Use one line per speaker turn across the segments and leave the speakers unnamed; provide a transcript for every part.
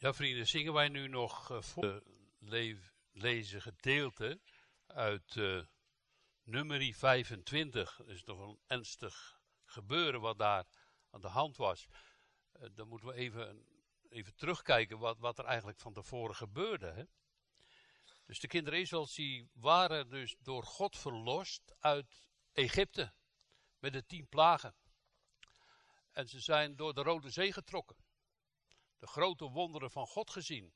Ja, vrienden, zingen wij nu nog uh, voor le lezen gedeelte uit uh, nummer 25. Dat is toch een ernstig gebeuren wat daar aan de hand was. Uh, dan moeten we even, even terugkijken wat, wat er eigenlijk van tevoren gebeurde. Hè? Dus de kinderen Israëls die waren dus door God verlost uit Egypte met de tien plagen. En ze zijn door de Rode Zee getrokken de grote wonderen van God gezien.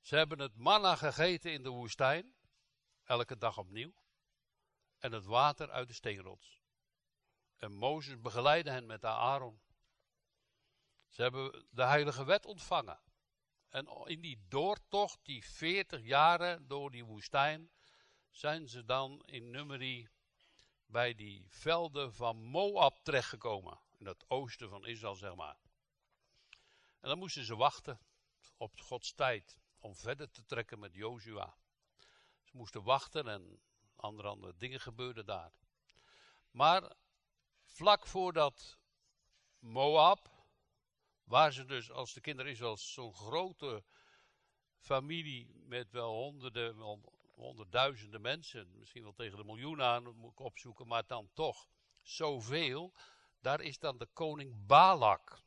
Ze hebben het manna gegeten in de woestijn, elke dag opnieuw, en het water uit de steenrots. En Mozes begeleidde hen met Aaron. Ze hebben de heilige wet ontvangen. En in die doortocht, die 40 jaren door die woestijn, zijn ze dan in Numeri bij die velden van Moab terechtgekomen. In het oosten van Israël, zeg maar. En dan moesten ze wachten op Gods tijd om verder te trekken met Jozua. Ze moesten wachten en andere, andere dingen gebeurden daar. Maar vlak voordat Moab, waar ze dus als de kinderen Israëls zo'n grote familie met wel honderden, wel honderdduizenden mensen, misschien wel tegen de miljoen aan, ik opzoeken, maar dan toch zoveel, daar is dan de koning Balak.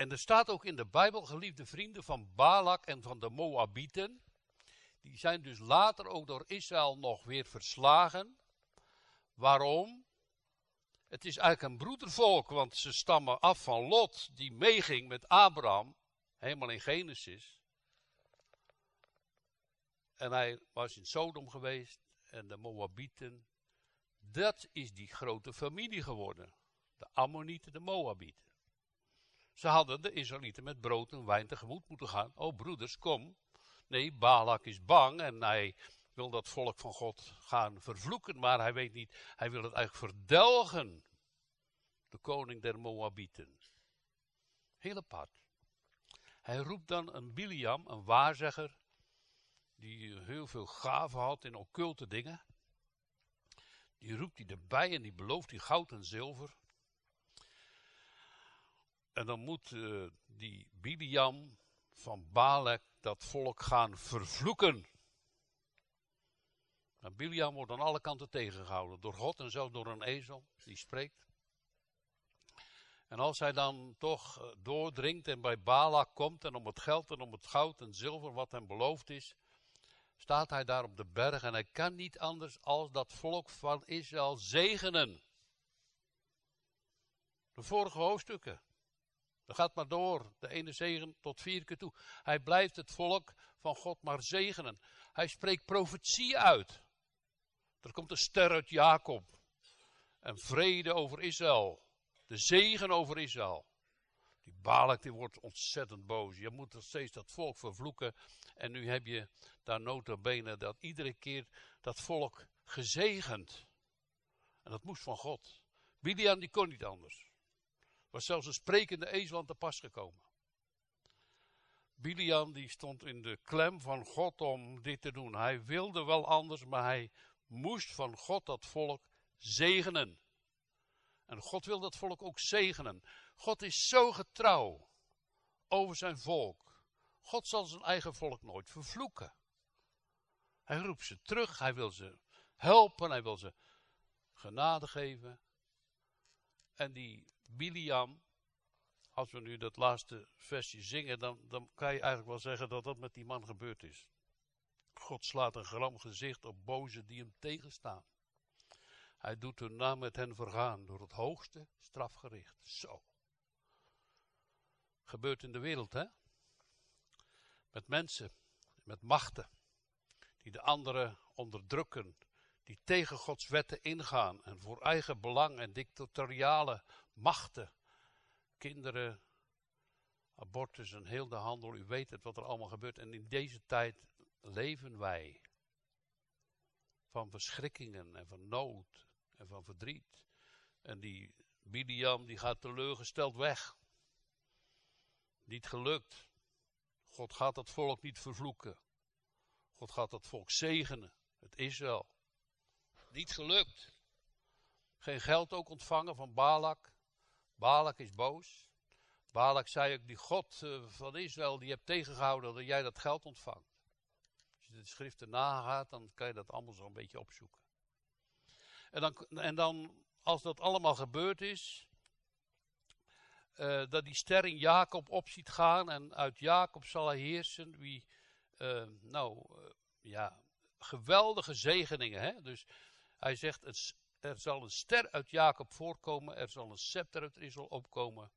En er staat ook in de Bijbel, geliefde vrienden, van Balak en van de Moabieten. Die zijn dus later ook door Israël nog weer verslagen. Waarom? Het is eigenlijk een broedervolk, want ze stammen af van Lot, die meeging met Abraham, helemaal in Genesis. En hij was in Sodom geweest en de Moabieten. Dat is die grote familie geworden. De Ammonieten, de Moabieten. Ze hadden de Israëlieten met brood en wijn tegemoet moeten gaan. Oh broeders, kom. Nee, Balak is bang en hij wil dat volk van God gaan vervloeken, maar hij weet niet, hij wil het eigenlijk verdelgen. De koning der Moabieten. Apart. Hij roept dan een Biliam, een waarzegger, die heel veel gaven had in occulte dingen. Die roept hij erbij en die belooft hij goud en zilver. En dan moet uh, die Biliam van Balek dat volk gaan vervloeken. En Biliam wordt aan alle kanten tegengehouden. Door God en zelfs door een ezel die spreekt. En als hij dan toch eh, doordringt en bij Balak komt en om het geld en om het goud en zilver wat hem beloofd is, staat hij daar op de berg en hij kan niet anders als dat volk van Israël zegenen. De vorige hoofdstukken. Dat gaat maar door, de ene zegen tot vier keer toe. Hij blijft het volk van God maar zegenen. Hij spreekt profetie uit. Er komt een ster uit Jacob. En vrede over Israël. De zegen over Israël. Die Balak die wordt ontzettend boos. Je moet nog steeds dat volk vervloeken. En nu heb je daar nota bene dat iedere keer dat volk gezegend. En dat moest van God. Bilian die kon niet anders was zelfs een sprekende ezel te pas gekomen. Bilian die stond in de klem van God om dit te doen. Hij wilde wel anders, maar hij moest van God dat volk zegenen. En God wil dat volk ook zegenen. God is zo getrouw over zijn volk. God zal zijn eigen volk nooit vervloeken. Hij roept ze terug, hij wil ze helpen, hij wil ze genade geven. En die Biliam, als we nu dat laatste versje zingen, dan, dan kan je eigenlijk wel zeggen dat dat met die man gebeurd is. God slaat een gram gezicht op bozen die hem tegenstaan. Hij doet hun naam met hen vergaan door het hoogste strafgericht. Zo. Gebeurt in de wereld, hè? Met mensen, met machten, die de anderen onderdrukken, die tegen Gods wetten ingaan en voor eigen belang en dictatoriale machten, kinderen, abortus en heel de handel. U weet het wat er allemaal gebeurt. En in deze tijd leven wij van verschrikkingen en van nood en van verdriet. En die Bidiam die gaat teleurgesteld weg. Niet gelukt. God gaat dat volk niet vervloeken. God gaat dat volk zegenen. Het Israël. Niet gelukt. Geen geld ook ontvangen van Balak. Balak is boos. Balak zei ook, die God uh, van Israël, die hebt tegengehouden dat jij dat geld ontvangt. Als je de schriften nagaat, dan kan je dat allemaal zo een beetje opzoeken. En dan, en dan als dat allemaal gebeurd is, uh, dat die ster in Jacob op ziet gaan en uit Jacob zal hij heersen, wie, uh, nou, ja, geweldige zegeningen. Hè? Dus hij zegt, het, er zal een ster uit Jacob voorkomen, er zal een scepter uit Israël opkomen.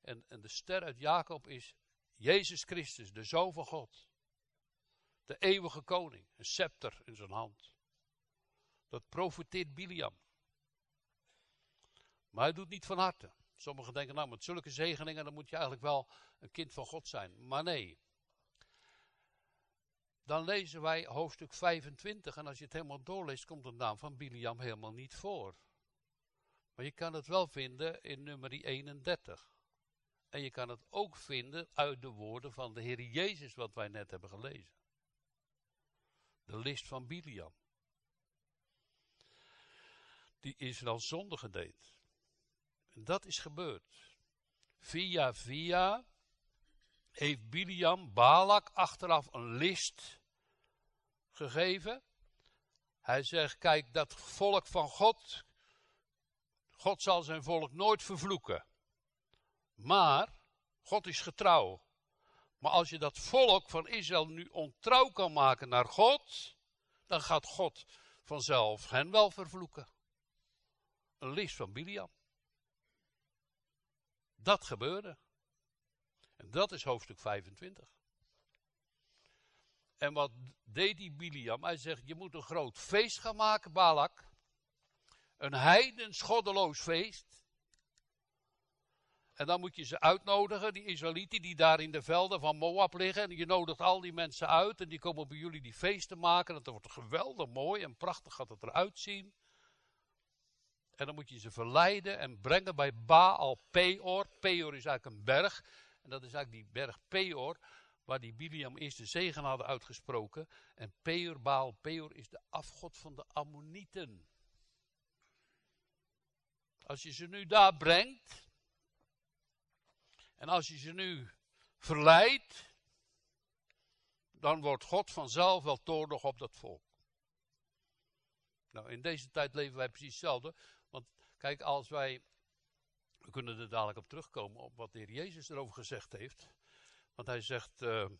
En, en de ster uit Jacob is Jezus Christus, de Zoon van God. De eeuwige koning, een scepter in zijn hand. Dat profeteert Biliam. Maar hij doet niet van harte. Sommigen denken, nou, met zulke zegeningen, dan moet je eigenlijk wel een kind van God zijn. Maar nee. Dan lezen wij hoofdstuk 25 en als je het helemaal doorleest, komt de naam van Biliam helemaal niet voor. Maar je kan het wel vinden in nummer 31. En je kan het ook vinden uit de woorden van de Heer Jezus, wat wij net hebben gelezen. De list van Biliam. Die Israël zonde gedeed. En dat is gebeurd. Via via heeft Biliam Balak achteraf een list gegeven. Hij zegt, kijk, dat volk van God, God zal zijn volk nooit vervloeken. Maar God is getrouw. Maar als je dat volk van Israël nu ontrouw kan maken naar God, dan gaat God vanzelf hen wel vervloeken. Een list van Biliam. Dat gebeurde. Dat is hoofdstuk 25. En wat deed die Biliam? Hij zegt, je moet een groot feest gaan maken, Balak. Een heidens goddeloos feest. En dan moet je ze uitnodigen, die Israëlieten die daar in de velden van Moab liggen. En je nodigt al die mensen uit en die komen bij jullie die feesten maken. Dat wordt geweldig mooi en prachtig gaat het eruit zien. En dan moet je ze verleiden en brengen bij Baal Peor. Peor is eigenlijk een berg. En dat is eigenlijk die berg Peor, waar die Biliam eerst de zegen hadden uitgesproken. En Peor, Baal Peor is de afgod van de Ammonieten. Als je ze nu daar brengt, en als je ze nu verleidt, dan wordt God vanzelf wel toornig op dat volk. Nou, in deze tijd leven wij precies hetzelfde. Want kijk, als wij. We kunnen er dadelijk op terugkomen op wat de Heer Jezus erover gezegd heeft. Want hij zegt uh,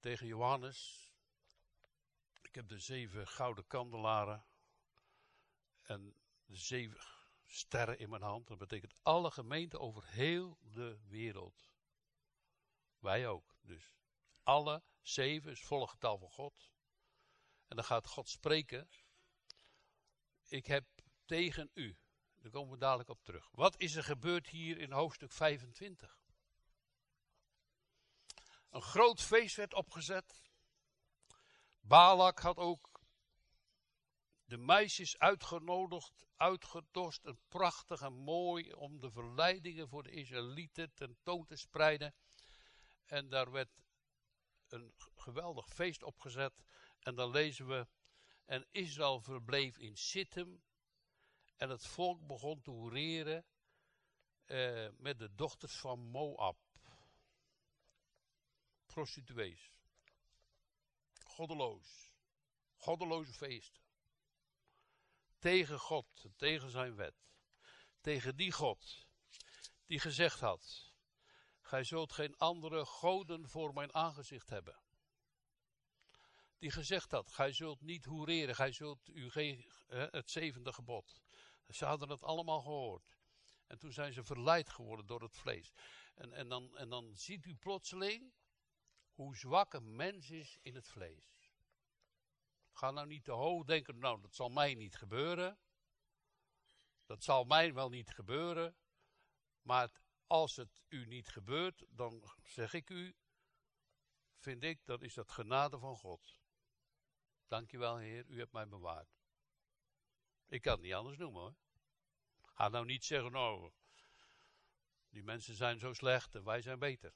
tegen Johannes: Ik heb de zeven gouden kandelaren. En de zeven sterren in mijn hand. Dat betekent alle gemeenten over heel de wereld. Wij ook. Dus alle zeven is volle getal van God. En dan gaat God spreken. Ik heb tegen u. Daar komen we dadelijk op terug. Wat is er gebeurd hier in hoofdstuk 25? Een groot feest werd opgezet. Balak had ook de meisjes uitgenodigd, uitgedost en prachtig en mooi om de verleidingen voor de Israëlieten tentoon te spreiden. En daar werd een geweldig feest opgezet. En dan lezen we, en Israël verbleef in Sittim en het volk begon te hoereren eh, met de dochters van Moab. Prostituees. Goddeloos. Goddeloze feesten tegen God, tegen zijn wet. Tegen die God die gezegd had: Gij zult geen andere goden voor mijn aangezicht hebben. Die gezegd had: Gij zult niet hoereren, gij zult u geen, het zevende gebod. Ze hadden het allemaal gehoord. En toen zijn ze verleid geworden door het vlees. En, en, dan, en dan ziet u plotseling hoe zwak een mens is in het vlees. Ga nou niet te hoog denken, nou dat zal mij niet gebeuren. Dat zal mij wel niet gebeuren. Maar als het u niet gebeurt, dan zeg ik u, vind ik, dan is dat genade van God. Dankjewel Heer, u hebt mij bewaard. Ik kan het niet anders noemen hoor. Ga nou niet zeggen, nou, die mensen zijn zo slecht en wij zijn beter.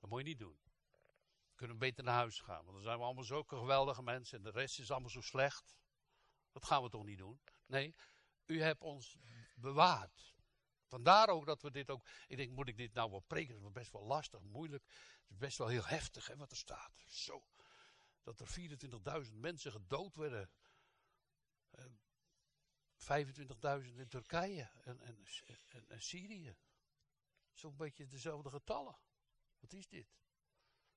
Dat moet je niet doen kunnen we beter naar huis gaan. Want dan zijn we allemaal zulke geweldige mensen en de rest is allemaal zo slecht. Dat gaan we toch niet doen? Nee, u hebt ons bewaard. Vandaar ook dat we dit ook. Ik denk, moet ik dit nou wel preken? Dat is best wel lastig, moeilijk. Het is best wel heel heftig hè, wat er staat. Zo. Dat er 24.000 mensen gedood werden. 25.000 in Turkije en, en, Syrië. Zo'n beetje dezelfde getallen. Wat is dit?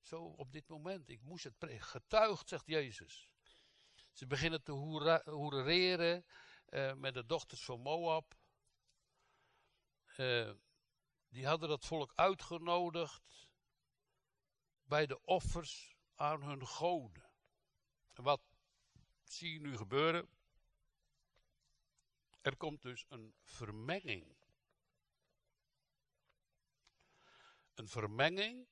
Zo op dit moment. Ik moest het. Getuigd, zegt Jezus. Ze beginnen te hoereren uh, met de dochters van Moab. Uh, die hadden dat volk uitgenodigd bij de offers aan hun goden. En wat zie je nu gebeuren? Er komt dus een vermenging. Een vermenging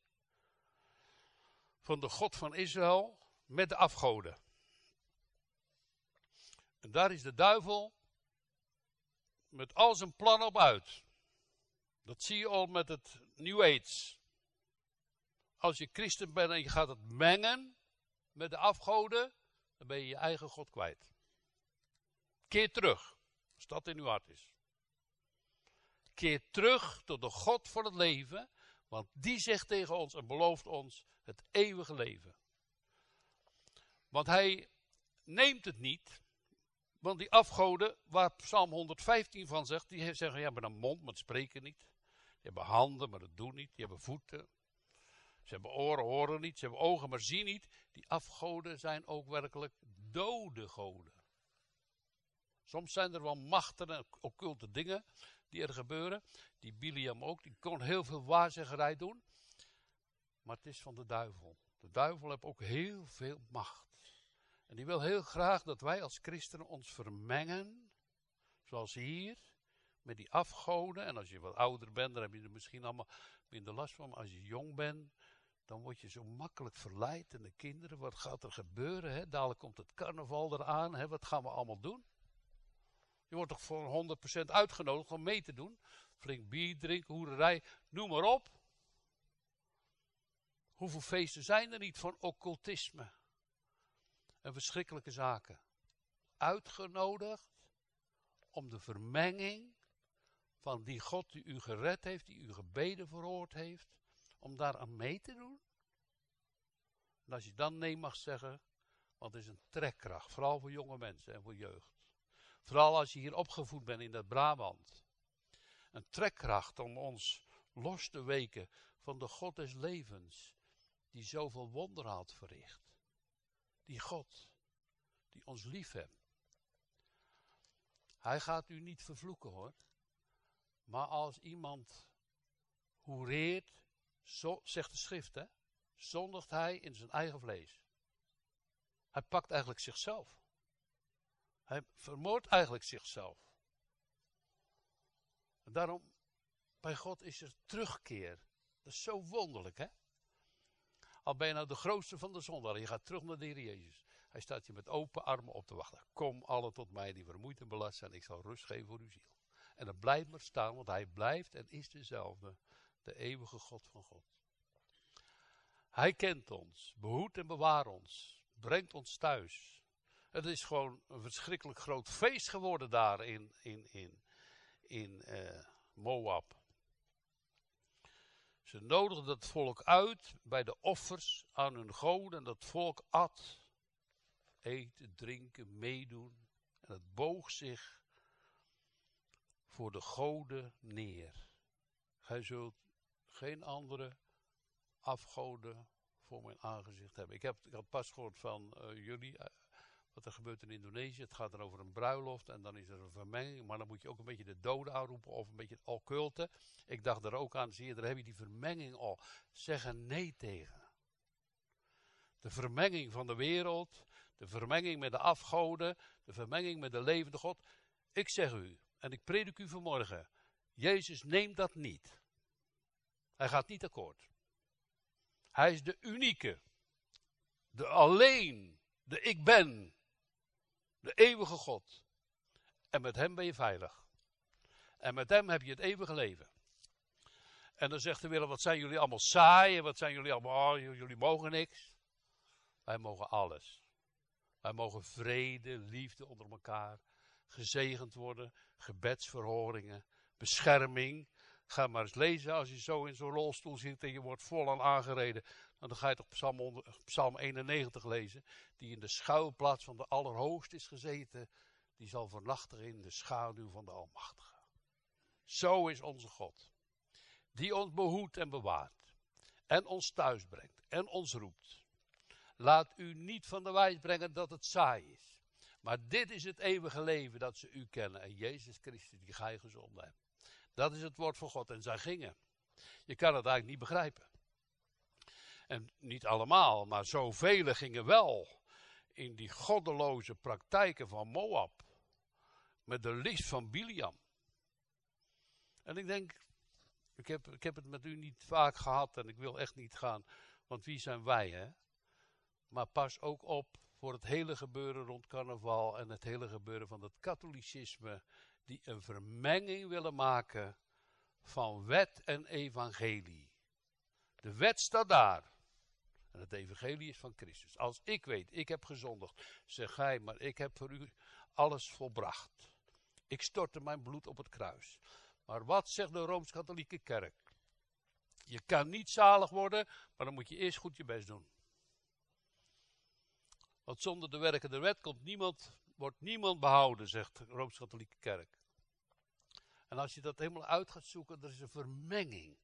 van de God van Israël met de afgoden. En daar is de duivel met al zijn plan op uit. Dat zie je al met het New Age. Als je christen bent en je gaat het mengen met de afgoden, dan ben je je eigen God kwijt. Keer terug, als dat in uw hart is. Keer terug tot de God van het leven, want die zegt tegen ons en belooft ons het eeuwige leven. Want hij neemt het niet want die afgoden, waar Psalm 115 van zegt, die zeggen, ja, hebben een mond, maar spreken niet. Die hebben handen, maar dat doen niet. Die hebben voeten. Ze hebben oren, horen niet. Ze hebben ogen, maar zien niet. Die afgoden zijn ook werkelijk dode goden. Soms zijn er wel machten en occulte dingen die er gebeuren. Die Biliam ook, die kon heel veel waarzeggerij doen. Maar het is van de duivel. De duivel heeft ook heel veel macht. En die wil heel graag dat wij als christenen ons vermengen, zoals hier, met die afgoden. En als je wat ouder bent, dan heb je er misschien allemaal minder last van. Maar als je jong bent, dan word je zo makkelijk verleid. En de kinderen, wat gaat er gebeuren? Hè? Dadelijk komt het carnaval eraan. Hè? Wat gaan we allemaal doen? Je wordt toch voor 100% uitgenodigd om mee te doen. Flink bier drinken, hoererij, noem maar op. Hoeveel feesten zijn er niet van occultisme? en verschrikkelijke zaken. Uitgenodigd om de vermenging van die God die u gered heeft, die u gebeden verhoord heeft, om daar aan mee te doen. En als je dan nee mag zeggen, want het is een trekkracht, vooral voor jonge mensen en voor jeugd. Vooral als je hier opgevoed bent in dat Brabant. Een trekkracht om ons los te weken van de God des levens, die zoveel wonderen had verricht die God, die ons lief heeft. Hij gaat u niet vervloeken hoor. Maar als iemand hoereert, zo, zegt de schrift hè, zondigt hij in zijn eigen vlees. Hij pakt eigenlijk zichzelf. Hij vermoordt eigenlijk zichzelf. En daarom, bij God is er terugkeer. Dat is zo wonderlijk hè. Al ben je nou de grootste van de zondaar. Je gaat terug naar de Heer Jezus. Hij staat je met open armen op te wachten. Kom alle tot mij die vermoeid en belast zijn. Ik zal rust geven voor uw ziel. En dan blijft maar staan, want hij blijft en is dezelfde. De eeuwige God van God. Hij kent ons, behoedt en bewaart ons, brengt ons thuis. Het is gewoon een verschrikkelijk groot feest geworden daar in, in, in, in uh, Moab. Ze nodigden het volk uit bij de offers aan hun goden en dat volk at. Eten, drinken, meedoen. En het boog zich voor de goden neer. Gij zult geen andere afgoden voor mijn aangezicht hebben. Ik, heb, ik had pas gehoord van uh, jullie, uh, wat er gebeurt in Indonesië. Het gaat dan over een bruiloft en dan is er een vermenging. Maar dan moet je ook een beetje de doden aanroepen of een beetje het occulte. Ik dacht er ook aan, zie je, daar heb je die vermenging al. Zeg er nee tegen. De vermenging van de wereld, de vermenging met de afgoden, de vermenging met de levende God. Ik zeg u, en ik predik u vanmorgen, Jezus neemt dat niet. Hij gaat niet akkoord. Hij is de unieke, de alleen, de ik ben, de eeuwige God. En met hem ben je veilig. En met hem heb je het eeuwige leven. En dan zegt de wereld, wat zijn jullie allemaal saai en wat zijn jullie allemaal, oh, jullie mogen niks. Wij mogen alles. Wij mogen vrede, liefde onder elkaar, gezegend worden, gebedsverhoringen, bescherming. Ga maar eens lezen als je zo in zo'n rolstoel zit en je wordt vol aan aangereden. Dan ga je toch Psalm, Psalm 91 lezen. Die in de schuilplaats van de Allerhoogst is gezeten. Die zal vernachtigen in de schaduw van de Almachtige. Zo is onze God. Die ons behoedt en bewaart. En ons thuis brengt. En ons roept. Laat u niet van de wijs brengen dat het saai is. Maar dit is het eeuwige leven dat ze u kennen. En Jezus Christus die gij gezonden hebt. Dat is het woord van God. En zij gingen. Je kan het eigenlijk niet begrijpen. En niet allemaal, maar zoveel gingen wel in die goddeloze praktijken van Moab. Met de list van Biliam. En ik denk, ik heb, ik heb het met u niet vaak gehad en ik wil echt niet gaan. Want wie zijn wij, hè? Maar pas ook op voor het hele gebeuren rond carnaval en het hele gebeuren van het katholicisme. Die een vermenging willen maken van wet en evangelie. De wet staat daar. En het evangelie is van Christus. Als ik weet, ik heb gezondigd, zeg gij, maar ik heb voor u alles volbracht. Ik stortte mijn bloed op het kruis. Maar wat zegt de Rooms-Katholieke Kerk? Je kan niet zalig worden, maar dan moet je eerst goed je best doen. Want zonder de werken der wet komt niemand, wordt niemand behouden, zegt de Rooms-Katholieke Kerk. En als je dat helemaal uit gaat zoeken, er is een vermenging.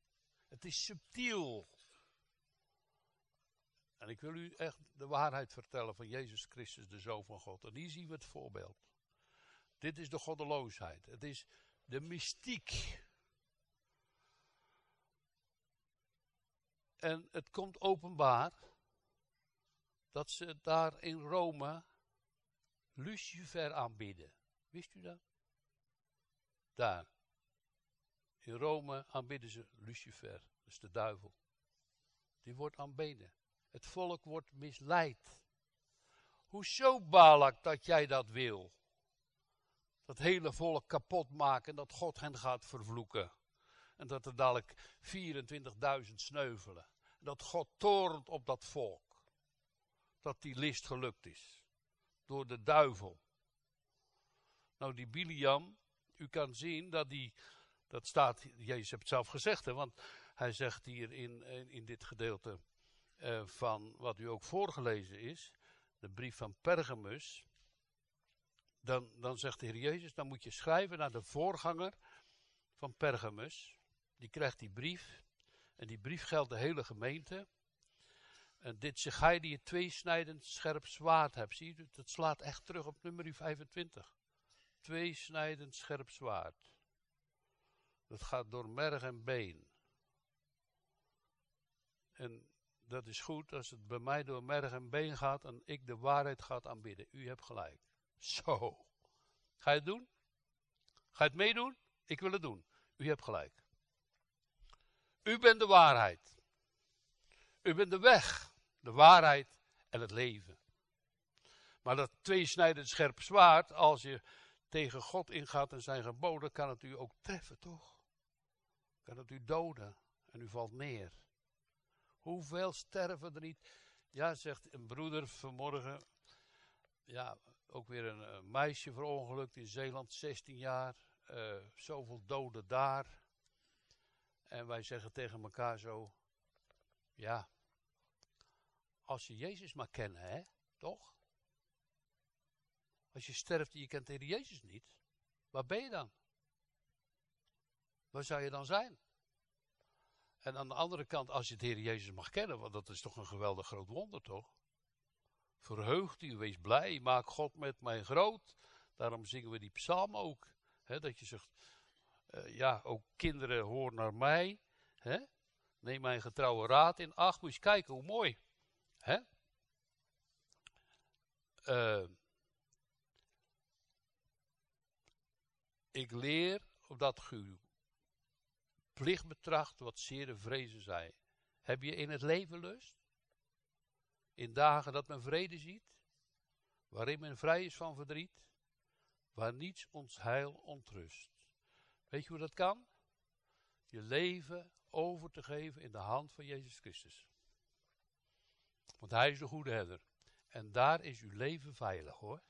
Het is subtiel. En ik wil u echt de waarheid vertellen van Jezus Christus, de Zoon van God. En hier zien we het voorbeeld. Dit is de goddeloosheid. Het is de mystiek. En het komt openbaar dat ze daar in Rome Lucifer aanbidden. Wist u dat? Daar. In Rome aanbidden ze Lucifer, is de duivel. Die wordt aanbeden. Het volk wordt misleid. Hoezo, Balak, dat jij dat wil? Dat hele volk kapot maken en dat God hen gaat vervloeken. En dat er dadelijk 24.000 sneuvelen. En dat God toornt op dat volk. Dat die list gelukt is. Door de duivel. Nou, die Biliam, u kan zien dat die, dat staat, Jezus hebt het zelf gezegd, hè, want hij zegt hier in, in dit gedeelte, uh, van wat u ook voorgelezen is, de brief van Pergamus, dan, dan zegt de Heer Jezus, dan moet je schrijven naar de voorganger van Pergamus. Die krijgt die brief. En die brief geldt de hele gemeente. En dit zeg hij die het tweesnijdend scherp zwaard hebt. Zie je, dat slaat echt terug op nummer 25. Tweesnijdend scherp zwaard. Dat gaat door merg en been. En dat is goed als het bij mij door merg en been gaat en ik de waarheid gaat aanbidden. U hebt gelijk. Zo. Ga je het doen? Ga je het meedoen? Ik wil het doen. U hebt gelijk. U bent de waarheid. U bent de weg, de waarheid en het leven. Maar dat tweesnijdend scherp zwaard, als je tegen God ingaat en zijn geboden, kan het u ook treffen, toch? Kan het u doden en u valt neer. Hoeveel sterven er niet? Ja, zegt een broeder vanmorgen. Ja, ook weer een, meisje verongelukt in Zeeland, 16 jaar. Uh, zoveel doden daar. En wij zeggen tegen elkaar zo: Ja, als je Jezus maar kennen, hè, toch? Als je sterft en je kent de Jezus niet, waar ben je dan? Waar zou je dan zijn? En aan de andere kant, als je het Heer Jezus mag kennen, want dat is toch een geweldig groot wonder, toch? Verheugt u, wees blij, maak God met mij groot. Daarom zingen we die psalm ook. Hè, dat je zegt, uh, ja, ook kinderen, hoor naar mij. Hè? Neem mijn getrouwe raad in acht. Moet je kijken hoe mooi. Hè? Uh, ik leer dat u plicht betracht wat zeer de vrezen zij. Heb je in het leven lust? In dagen dat men vrede ziet, waarin men vrij is van verdriet, waar niets ons heil ontrust. Weet je hoe dat kan? Je leven over te geven in de hand van Jezus Christus. Want Hij is de goede herder. En daar is uw leven veilig hoor.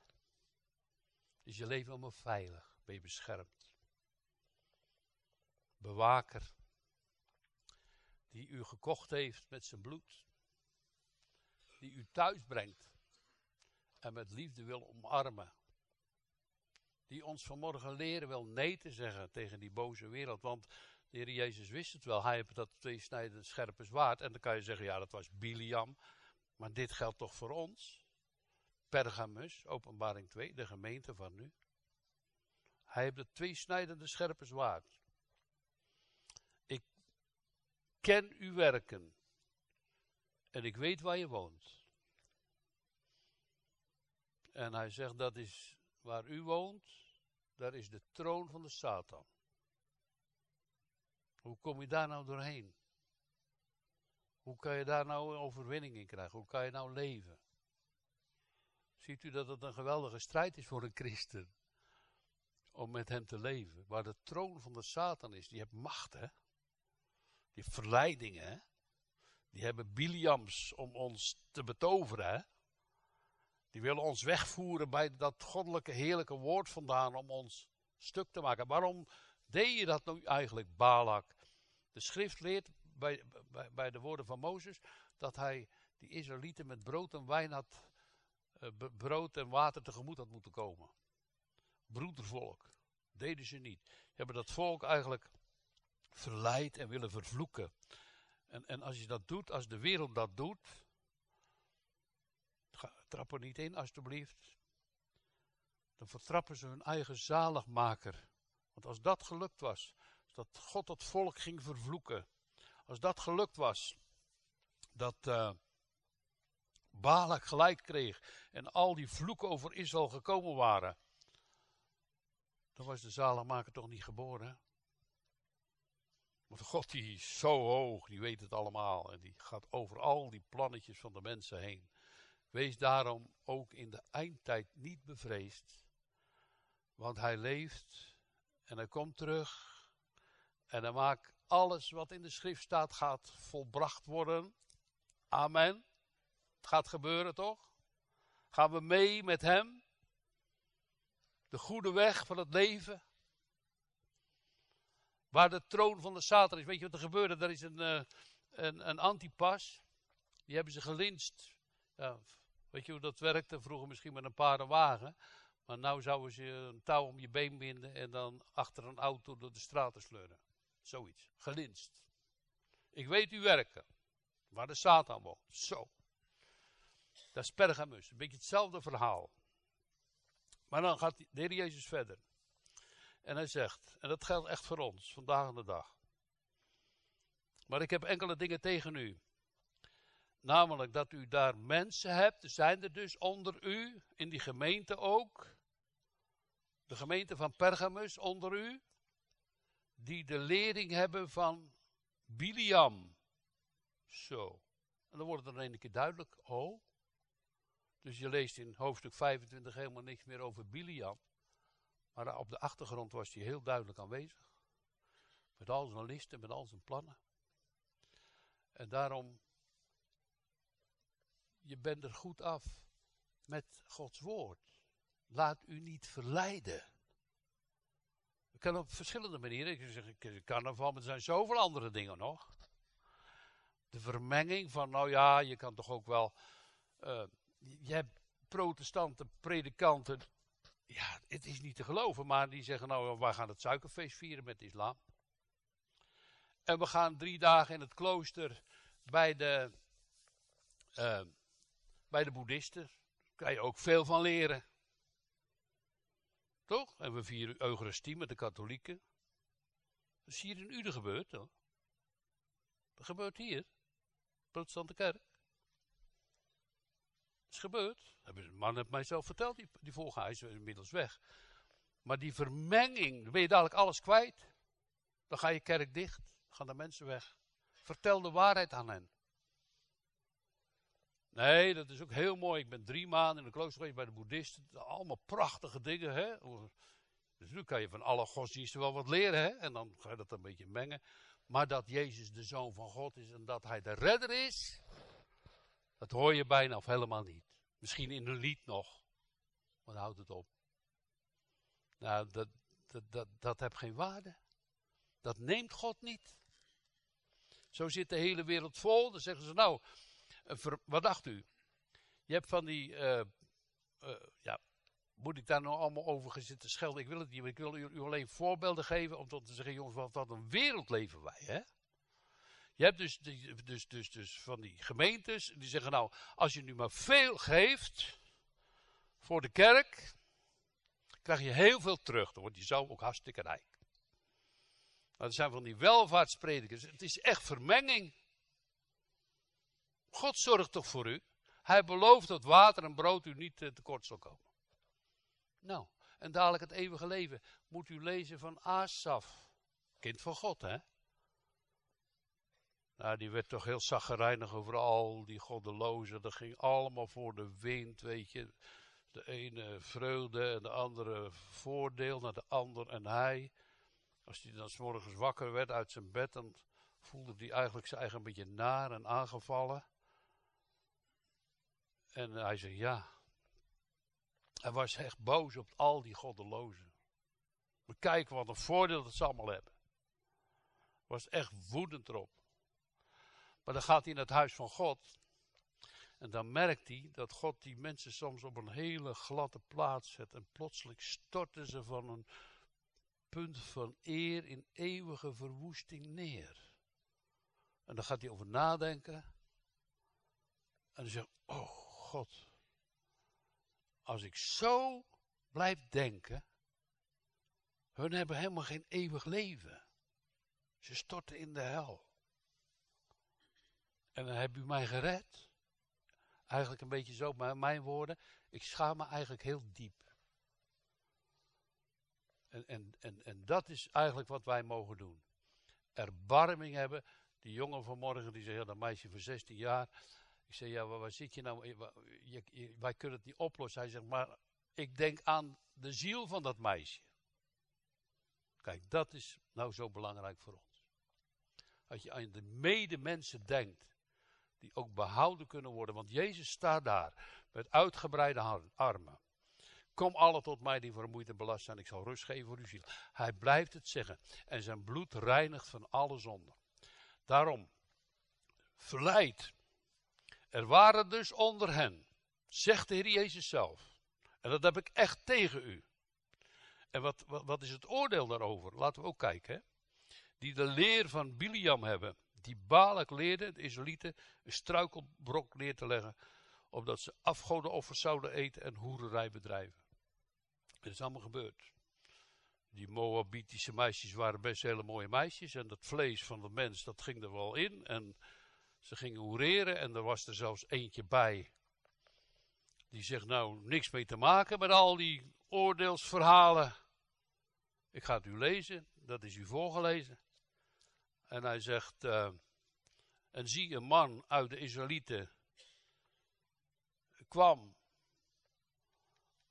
Is je leven allemaal veilig, ben je beschermd. Bewaker, die u gekocht heeft met zijn bloed, die u thuis brengt en met liefde wil omarmen, die ons vanmorgen leren wil nee te zeggen tegen die boze wereld, want de Heer Jezus wist het wel, hij heeft dat tweesnijdende scherpe zwaard en dan kan je zeggen, ja dat was Biliam, maar dit geldt toch voor ons? Pergamus, openbaring 2, de gemeente van nu. Hij heeft het tweesnijdende scherpe zwaard. Ik ken uw werken. En ik weet waar je woont. En hij zegt dat is waar u woont, daar is de troon van de Satan. Hoe kom je daar nou doorheen? Hoe kan je daar nou een overwinning in krijgen? Hoe kan je nou leven? Ziet u dat het een geweldige strijd is voor een christen? Om met hem te leven. Waar de troon van de Satan is. Die heeft macht, hè? Die verleidingen? Die hebben Biliams om ons te betoveren? Die willen ons wegvoeren bij dat goddelijke, heerlijke woord vandaan om ons stuk te maken. Waarom deed je dat nou eigenlijk, Balak? De schrift leert bij, bij, bij de woorden van Mozes dat hij die Israëlieten met brood en wijn had uh, brood en water tegemoet had moeten komen. Broedervolk. Deden ze niet. Ze hebben dat volk eigenlijk verleid en willen vervloeken. En, en als je dat doet, als de wereld dat doet. Trap er niet in, alstublieft. Dan vertrappen ze hun eigen zaligmaker. Want als dat gelukt was, dat God het volk ging vervloeken. Als dat gelukt was, dat. Uh, Balak gelijk kreeg en al die vloeken over Israël gekomen waren, dan was de zaligmaker toch niet geboren. Want God die is zo hoog, die weet het allemaal en die gaat over al die plannetjes van de mensen heen. Wees daarom ook in de eindtijd niet bevreesd, want hij leeft en hij komt terug en hij maakt alles wat in de schrift staat gaat volbracht worden. Amen. Het gaat gebeuren toch? Gaan we mee met Hem? De goede weg van het leven? Waar de troon van de Satan is. Weet je wat er gebeurde? Er is een, uh, een, een antipas. Die hebben ze gelinst. Ja, weet je hoe dat werkte? Vroeger misschien met een paardenwagen. Maar nu zouden ze een touw om je been binden en dan achter een auto door de straten sleuren. Zoiets. Gelinst. Ik weet u werken. Waar de Satan woont. Zo. Dat is Pergamus. Een beetje hetzelfde verhaal. Maar dan gaat de Heer Jezus verder. En hij zegt, en dat geldt echt voor ons, vandaag aan de dag. Maar ik heb enkele dingen tegen u. Namelijk dat u daar mensen hebt, er zijn er dus onder u, in die gemeente ook. De gemeente van Pergamus onder u. Die de lering hebben van Biliam. Zo. En dan wordt het dan een keer duidelijk. Oh, dus je leest in hoofdstuk 25 helemaal niks meer over Biliam. Maar op de achtergrond was hij heel duidelijk aanwezig. Met al zijn listen, met al zijn plannen. En daarom, je bent er goed af met Gods woord. Laat u niet verleiden. We kunnen op verschillende manieren. Ik zeg, ik kan ervan, maar er zijn zoveel andere dingen nog. De vermenging van, nou ja, je kan toch ook wel uh, je hebt protestante predikanten, ja, het is niet te geloven, maar die zeggen nou, wij gaan het suikerfeest vieren met de islam. En we gaan drie dagen in het klooster bij de, uh, bij de boeddhisten. Daar kan je ook veel van leren. Toch? En we vieren Eucharistie met de katholieken. Dat is hier in Uden gebeurd, toch? Dat gebeurt hier. Protestante kerk is gebeurd. De man heeft mij zelf verteld, die, die volga, is inmiddels weg. Maar die vermenging, dan ben je dadelijk alles kwijt. Dan ga je kerk dicht, dan gaan de mensen weg. Vertel de waarheid aan hen. Nee, dat is ook heel mooi. Ik ben drie maanden in de klooster geweest bij de boeddhisten. Allemaal prachtige dingen, hè. Dus nu kan je van alle godsdiensten wel wat leren, hè. En dan ga je dat een beetje mengen. Maar dat Jezus de Zoon van God is en dat Hij de redder is, dat hoor je bijna of helemaal niet. Misschien in een lied nog. Maar houdt het op. Nou, dat, dat, dat, dat heeft geen waarde. Dat neemt God niet. Zo zit de hele wereld vol. Dan zeggen ze, nou, wat dacht u? Je hebt van die, uh, uh, ja, moet ik daar nou allemaal over zitten schelden? Ik wil het niet, maar ik wil u, alleen voorbeelden geven om te zeggen, jongens, wat, wat een wereld leven wij, hè? Je hebt dus, dus, dus, dus van die gemeentes, die zeggen nou, als je nu maar veel geeft voor de kerk, krijg je heel veel terug. Dan wordt je zo ook hartstikke rijk. Maar er zijn van die welvaartspredikers. Het is echt vermenging. God zorgt toch voor u? Hij belooft dat water en brood u niet eh, tekort zal komen. Nou, en dadelijk het eeuwige leven moet u lezen van Asaf. Kind van God, hè? Nou, die werd toch heel zaggerijnig over al die goddelozen. Dat ging allemaal voor de wind, weet je. De ene vreugde en de andere voordeel naar de ander en hij. Als hij dan morgens wakker werd uit zijn bed, dan voelde hij eigenlijk zijn eigen een beetje naar en aangevallen. En hij zei ja. Hij was echt boos op al die goddelozen. We kijken wat een voordeel dat ze allemaal hebben. Was echt woedend erop. Maar dan gaat hij naar het huis van God. En dan merkt hij dat God die mensen soms op een hele gladde plaats zet. En plotseling storten ze van een punt van eer in eeuwige verwoesting neer. En dan gaat hij over nadenken. En dan zegt, oh God, als ik zo blijf denken, hun hebben helemaal geen eeuwig leven. Ze storten in de hel. En dan heb u mij gered. Eigenlijk een beetje zo, maar mijn woorden. Ik schaam me eigenlijk heel diep. En, en, en, en dat is eigenlijk wat wij mogen doen. Erbarming hebben. Die jongen vanmorgen die zei, ja, dat meisje van 16 jaar. Ik zei, ja, waar, zit je nou? Je, wij kunnen het niet oplossen. Hij zegt, maar ik denk aan de ziel van dat meisje. Kijk, dat is nou zo belangrijk voor ons. Als je aan de medemensen denkt die ook behouden kunnen worden. Want Jezus staat daar met uitgebreide armen. Kom alle tot mij die vermoeid en belast zijn, ik zal rust geven voor uw ziel. Hij blijft het zeggen. En zijn bloed reinigt van alle zonden. Daarom, verleid. Er waren dus onder hen, zegt de Heer Jezus zelf. En dat heb ik echt tegen u. En wat, wat, is het oordeel daarover? Laten we ook kijken. Hè? Die de leer van Biliam hebben die Balak leerde, de Israëlieten, een struikelbrok neer te leggen, opdat ze afgodenoffers zouden eten en hoererij bedrijven. Het is allemaal gebeurd. Die Moabitische meisjes waren best hele mooie meisjes en dat vlees van de mens, dat ging er wel in en ze gingen hoereren en er was er zelfs eentje bij die zegt nou niks mee te maken met al die oordeelsverhalen. Ik ga het u lezen, dat is u voorgelezen. En hij zegt, uh, en zie een man uit de Israëlieten kwam.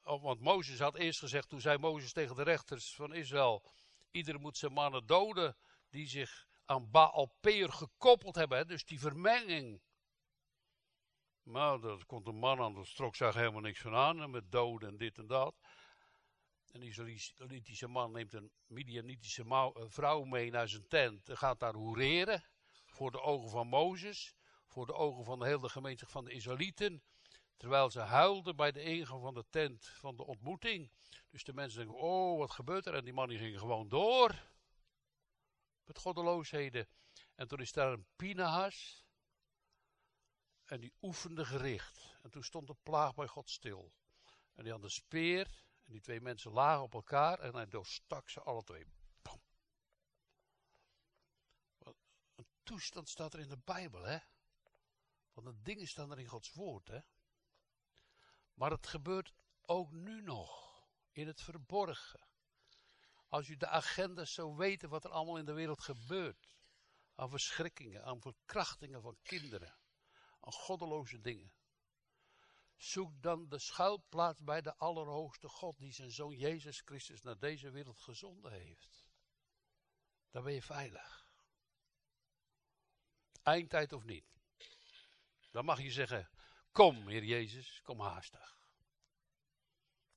Oh, want Mozes had eerst gezegd, toen zei Mozes tegen de rechters van Israël, ieder moet zijn mannen doden die zich aan Baal Peer gekoppeld hebben. Hè, dus die vermenging. Maar dat komt een man aan, dat strok zag helemaal niks van aan, met doden en dit en dat. Een Israëlitische man neemt een Midianitische eh, vrouw mee naar zijn tent en gaat daar hoereren. Voor de ogen van Mozes, voor de ogen van de hele gemeenschap van de Israëlieten. Terwijl ze huilden bij de ingang van de tent van de ontmoeting. Dus de mensen denken, oh wat gebeurt er? En die man ging gewoon door. Met goddeloosheden. En toen is daar een Pinahas. En die oefende gericht. En toen stond de plaag bij God stil. En die had een speer en die twee mensen lagen op elkaar en hij doorstak ze alle twee. Bam. Een toestand staat er in de Bijbel, hè? Want de dingen staan er in Gods woord, hè? Maar het gebeurt ook nu nog, in het verborgen. Als u de agenda zou weten wat er allemaal in de wereld gebeurt. Aan verschrikkingen, aan verkrachtingen van kinderen. Aan goddeloze dingen. Zoek dan de schuilplaats bij de Allerhoogste God, die zijn zoon Jezus Christus naar deze wereld gezonden heeft. Dan ben je veilig. Eindtijd of niet. Dan mag je zeggen, kom Heer Jezus, kom haastig.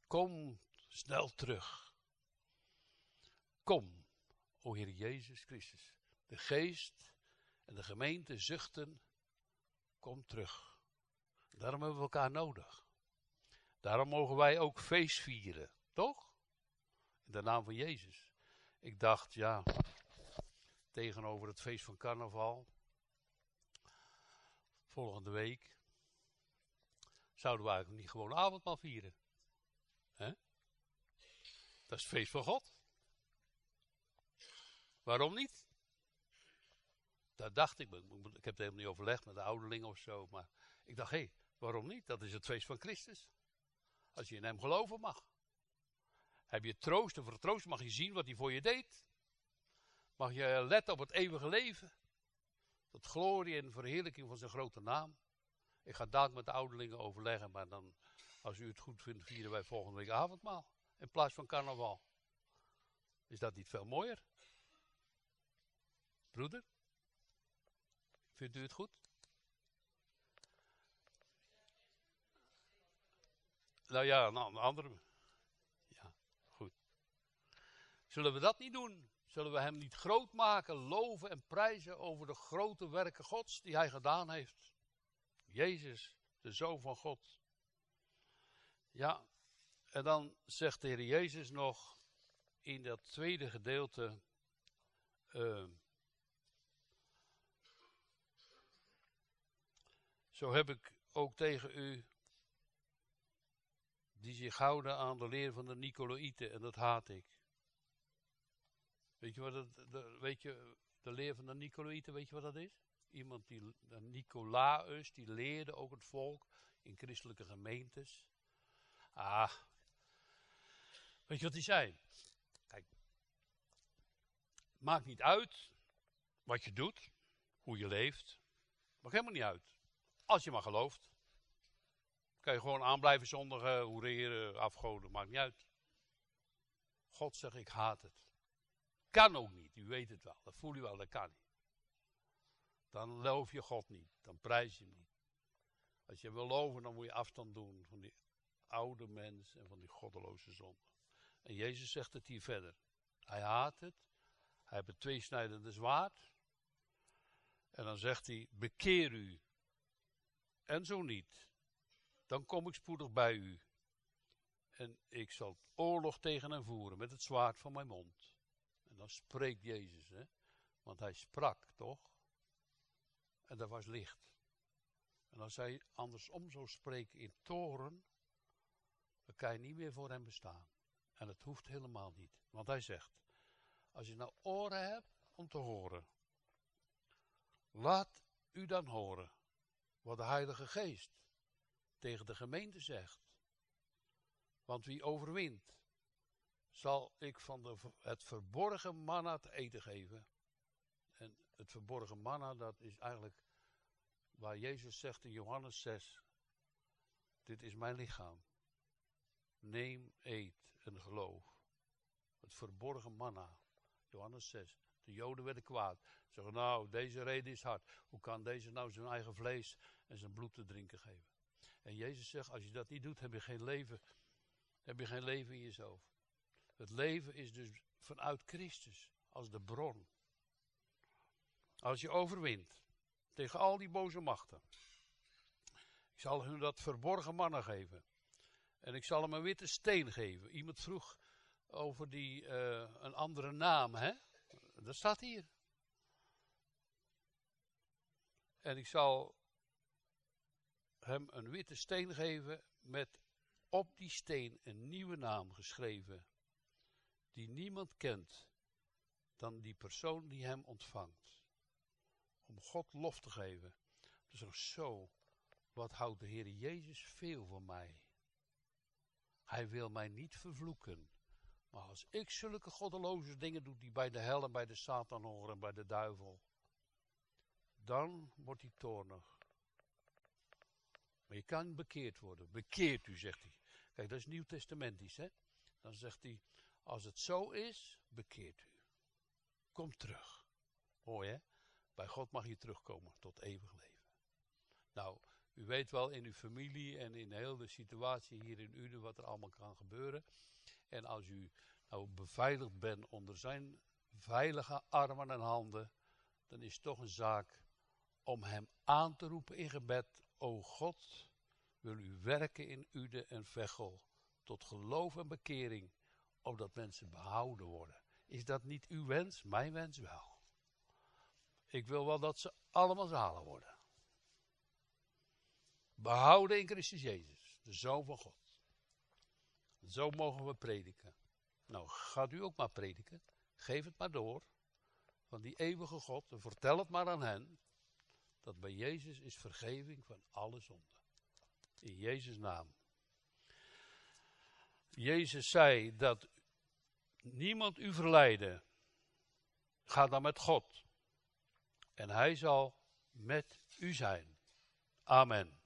Kom snel terug. Kom, o Heer Jezus Christus. De geest en de gemeente zuchten, kom terug. Daarom hebben we elkaar nodig. Daarom mogen wij ook feest vieren, toch? In de naam van Jezus. Ik dacht, ja, tegenover het feest van carnaval, volgende week, zouden we eigenlijk niet gewoon avondmaal vieren. Dat is het feest van God. Waarom niet? Dat dacht ik. Ik heb het helemaal niet overlegd met de ouderling of zo. Maar ik dacht, hé, waarom niet? Dat is het feest van Christus. Als je in hem geloven mag. Heb je troost en voor troost mag je zien wat hij voor je deed. Mag je letten op het eeuwige leven. Tot glorie en verheerlijking van zijn grote naam. Ik ga dadelijk met de ouderlingen overleggen, maar dan, als u het goed vindt, vieren wij volgende week avondmaal. In plaats van carnaval. Is dat niet veel mooier? Broeder? Vindt u het goed? Nou ja, een andere. Ja, goed. Zullen we dat niet doen? Zullen we hem niet groot maken, loven en prijzen over de grote werken Gods die hij gedaan heeft? Jezus, de Zoon van God. Ja, en dan zegt de Heer Jezus nog in dat tweede gedeelte. Uh, zo heb ik ook tegen u die zich houden aan de leer van de Nicolaïten en dat haat ik. Weet je wat het, de, weet je, de leer van de Nicolaïten, weet je wat dat is? Iemand die, Nicolaus, die leerde ook het volk in christelijke gemeentes. Ah, weet je wat hij zei? Kijk, maakt niet uit wat je doet, hoe je leeft. Maakt helemaal niet uit. Als je maar gelooft. Kan je gewoon aanblijven zondigen, hoereren, afgoden, maakt niet uit. God zegt, ik haat het. Kan ook niet, u weet het wel, dat voel je wel, dat kan niet. Dan loof je God niet, dan prijs je hem niet. Als je wil loven, dan moet je afstand doen van die oude mens en van die goddeloze zonde. En Jezus zegt het hier verder. Hij haat het. Hij heeft het tweesnijdende zwaard. En dan zegt hij, bekeer u. En zo niet. Dan kom ik spoedig bij u. En ik zal oorlog tegen hem voeren met het zwaard van mijn mond. En dan spreekt Jezus, hè. Want hij sprak, toch? En dat was licht. En als hij andersom zou spreken in toren, dan kan je niet meer voor hem bestaan. En het hoeft helemaal niet. Want hij zegt, als je nou oren hebt om te horen, laat u dan horen wat de Heilige Geest tegen de gemeente zegt. Want wie overwint, zal ik van de, het verborgen manna te eten geven. En het verborgen manna, dat is eigenlijk waar Jezus zegt in Johannes 6, dit is mijn lichaam. Neem, eet en geloof. Het verborgen manna. Johannes 6. De Joden werden kwaad. Ze zeggen, nou, deze reden is hard. Hoe kan deze nou zijn eigen vlees en zijn bloed te drinken geven? En Jezus zegt, als je dat niet doet, heb je geen leven. Heb je geen leven in jezelf. Het leven is dus vanuit Christus, als de bron. Als je overwint tegen al die boze machten. Ik zal hun dat verborgen mannen geven. En ik zal hem een witte steen geven. Iemand vroeg over die, uh, een andere naam, hè? Dat staat hier. En ik zal hem een witte steen geven met op die steen een nieuwe naam geschreven, die niemand kent dan die persoon die hem ontvangt. Om God lof te geven. Dus ook zo, wat houdt de Heer Jezus veel van mij? Hij wil mij niet vervloeken. Maar als ik zulke goddeloze dingen doe die bij de hel en bij de Satan horen en bij de duivel, dan wordt hij toornig. Maar je kan bekeerd worden. Bekeert u, zegt hij. Kijk, dat is Nieuw Testamentisch, hè. Dan zegt hij, als het zo is, bekeert u. Kom terug. Mooi, hè? Bij God mag je terugkomen tot eeuwig leven. Nou, u weet wel in uw familie en in heel de situatie hier in Uden wat er allemaal kan gebeuren. En als u nou beveiligd bent onder zijn veilige armen en handen, dan is het toch een zaak om hem aan te roepen in gebed. O God, wil u werken in Ude en Vechel tot geloof en bekering, opdat mensen behouden worden. Is dat niet uw wens? Mijn wens wel. Ik wil wel dat ze allemaal zalen worden. Behouden in Christus Jezus, de Zoon van God. Zo mogen we prediken. Nou, gaat u ook maar prediken. Geef het maar door. Van die eeuwige God. Vertel het maar aan hen. Dat bij Jezus is vergeving van alle zonden. In Jezus' naam. Jezus zei dat niemand u verleiden. Ga dan met God. En hij zal met u zijn. Amen.